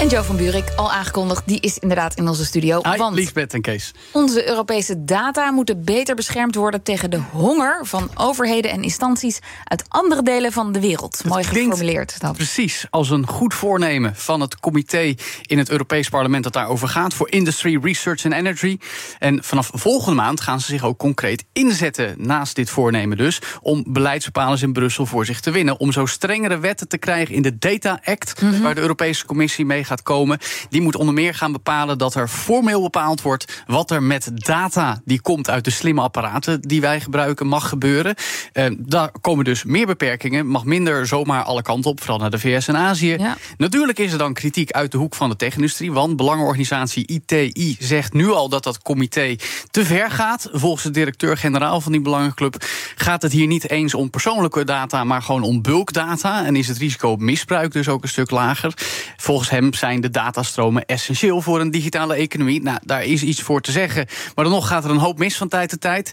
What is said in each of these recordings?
En Joe van Buurik, al aangekondigd, die is inderdaad in onze studio. Hi, want Liesbeth en Kees. onze Europese data moeten beter beschermd worden tegen de honger van overheden en instanties uit andere delen van de wereld. Mooi geformuleerd. Dat. Precies, als een goed voornemen van het comité in het Europees Parlement dat daarover gaat voor Industry, Research and Energy. En vanaf volgende maand gaan ze zich ook concreet inzetten naast dit voornemen dus om beleidsbepalers in Brussel voor zich te winnen. Om zo strengere wetten te krijgen in de Data Act, waar de Europese Commissie mee gaat komen. Die moet onder meer gaan bepalen dat er formeel bepaald wordt wat er met data die komt uit de slimme apparaten die wij gebruiken mag gebeuren. Eh, daar komen dus meer beperkingen, mag minder zomaar alle kanten op, vooral naar de VS en Azië. Ja. Natuurlijk is er dan kritiek uit de hoek van de tech-industrie, want belangenorganisatie ITI zegt nu al dat dat comité te ver gaat. Volgens de directeur-generaal van die belangenclub gaat het hier niet eens om persoonlijke data, maar gewoon om bulkdata. En is het risico op misbruik dus ook een stuk lager. Volgens hem zijn de datastromen essentieel voor een digitale economie. Nou, daar is iets voor te zeggen. Maar dan nog gaat er een hoop mis van tijd tot tijd.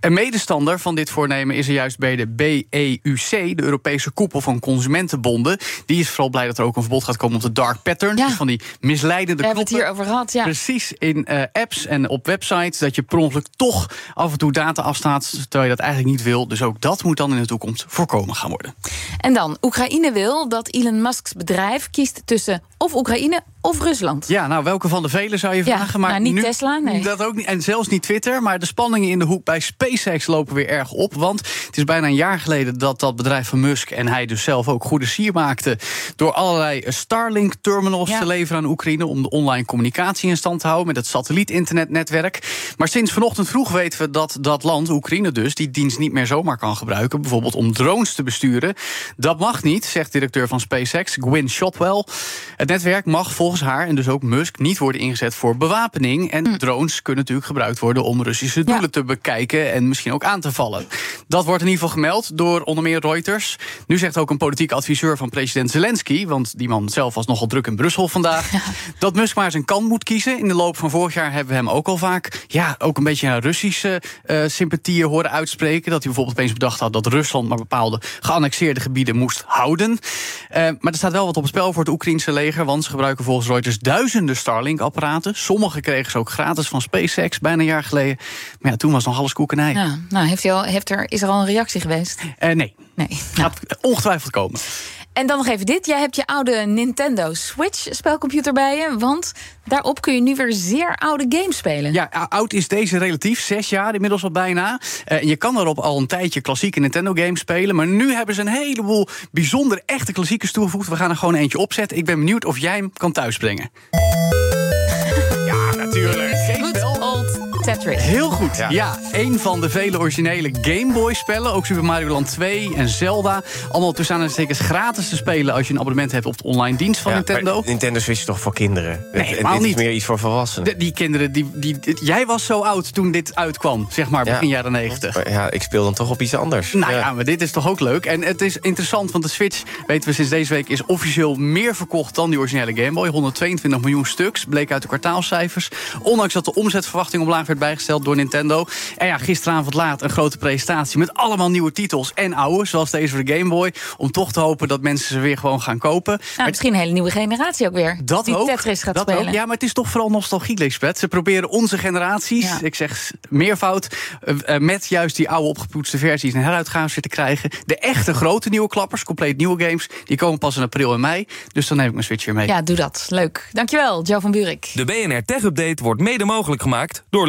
Een medestander van dit voornemen is er juist bij de BEUC, de Europese koepel van consumentenbonden. Die is vooral blij dat er ook een verbod gaat komen op de dark pattern. Ja. Dus van die misleidende We hebben het hier over gehad, ja. Precies, in eh, apps en op websites. Dat je per ongeluk toch af en toe data afstaat. Terwijl je dat eigenlijk niet wil. Dus ook dat moet dan in de toekomst voorkomen gaan worden. En dan, Oekraïne wil dat Elon Musk's bedrijf kiest tussen of Oekraïne of Rusland. Ja, nou, welke van de vele zou je Ja, vragen? Maar nou, niet nu, Tesla, nee. Dat ook niet. En zelfs niet Twitter. Maar de spanningen in de hoek bij SpaceX lopen weer erg op. Want het is bijna een jaar geleden dat dat bedrijf van Musk en hij dus zelf ook goede sier maakte. door allerlei Starlink-terminals Ja. te leveren aan Oekraïne. om de online communicatie in stand te houden met het satelliet-internetnetwerk. Maar sinds vanochtend vroeg weten we dat dat land, Oekraïne dus, die dienst niet meer zomaar kan gebruiken. Bijvoorbeeld om drones te besturen. Dat mag niet, zegt directeur van SpaceX, Gwyn Shotwell. Het netwerk mag volgens haar en dus ook Musk niet worden ingezet voor bewapening. En drones kunnen natuurlijk gebruikt worden om Russische doelen te bekijken en misschien ook aan te vallen. Dat wordt in ieder geval gemeld door onder meer Reuters. Nu zegt ook een politiek adviseur van president Zelensky, want die man zelf was nogal druk in Brussel vandaag, dat Musk maar zijn kant moet kiezen. In de loop van vorig jaar hebben we hem ook al vaak ja, ook een beetje naar Russische eh, sympathieën horen uitspreken. Dat hij bijvoorbeeld opeens bedacht had dat Rusland maar bepaalde geannexeerde gebieden moest houden. Eh, maar er staat wel wat op het spel voor het Oekraïnse leger, want ze gebruiken volgens Reuters duizenden Starlink-apparaten. Sommige kregen ze ook gratis van SpaceX bijna een jaar geleden. Maar ja, toen was nog alles koekenij. Ja, nou, heeft hij al, heeft er, is er al een reactie geweest? Eh, nee, Nee. Nou. gaat ongetwijfeld komen. En dan nog even dit. Jij hebt je oude Nintendo Switch spelcomputer bij je. Want daarop kun je nu weer zeer oude games spelen. Ja, oud is deze relatief, zes jaar inmiddels al bijna. En je kan erop al een tijdje klassieke Nintendo games spelen. Maar nu hebben ze een heleboel bijzondere echte klassiekers toegevoegd. We gaan er gewoon eentje opzetten. Ik ben benieuwd of jij hem kan thuisbrengen. Tetris. Heel goed. Ja. een van de vele originele Game Boy spellen. Ook Super Mario Land 2 en Zelda. Allemaal tussen aanhalingstekens gratis te spelen als je een abonnement hebt op de online dienst van Ja, Nintendo. maar Nintendo Switch is toch voor kinderen? Nee, Het- helemaal dit is niet. meer iets voor volwassenen. De- die kinderen, die, die, die- jij was zo oud toen dit uitkwam, zeg maar, Ja. begin jaren 90. Maar Ja, ik speel dan toch op iets anders. Nou ja. maar dit is toch ook leuk. En het is interessant, want de Switch, weten we sinds deze week... is officieel meer verkocht dan die originele Game Boy. 122 miljoen stuks, bleek uit de kwartaalcijfers. Ondanks dat de omzetverwachting omlaag werd bijgesteld door Nintendo. En ja, gisteravond laat een grote presentatie... met allemaal nieuwe titels en oude, zoals deze voor de Game Boy... om toch te hopen dat mensen ze weer gewoon gaan kopen. Nou, misschien een hele nieuwe generatie ook weer. Dat die ook. Tetris gaat dat spelen. Ook. Ja, maar het is toch vooral nostalgie, Lisbeth. Ze proberen onze generaties, Ja. ik zeg meervoud... eh, eh, met juist die oude opgepoetste versies en heruitgaves weer te krijgen. De echte grote nieuwe klappers, compleet nieuwe games... die komen pas in april en mei. Dus dan neem ik mijn Switch weer mee. Ja, doe dat. Leuk. Dankjewel, Joe van Buurik. De BNR Tech Update wordt mede mogelijk gemaakt door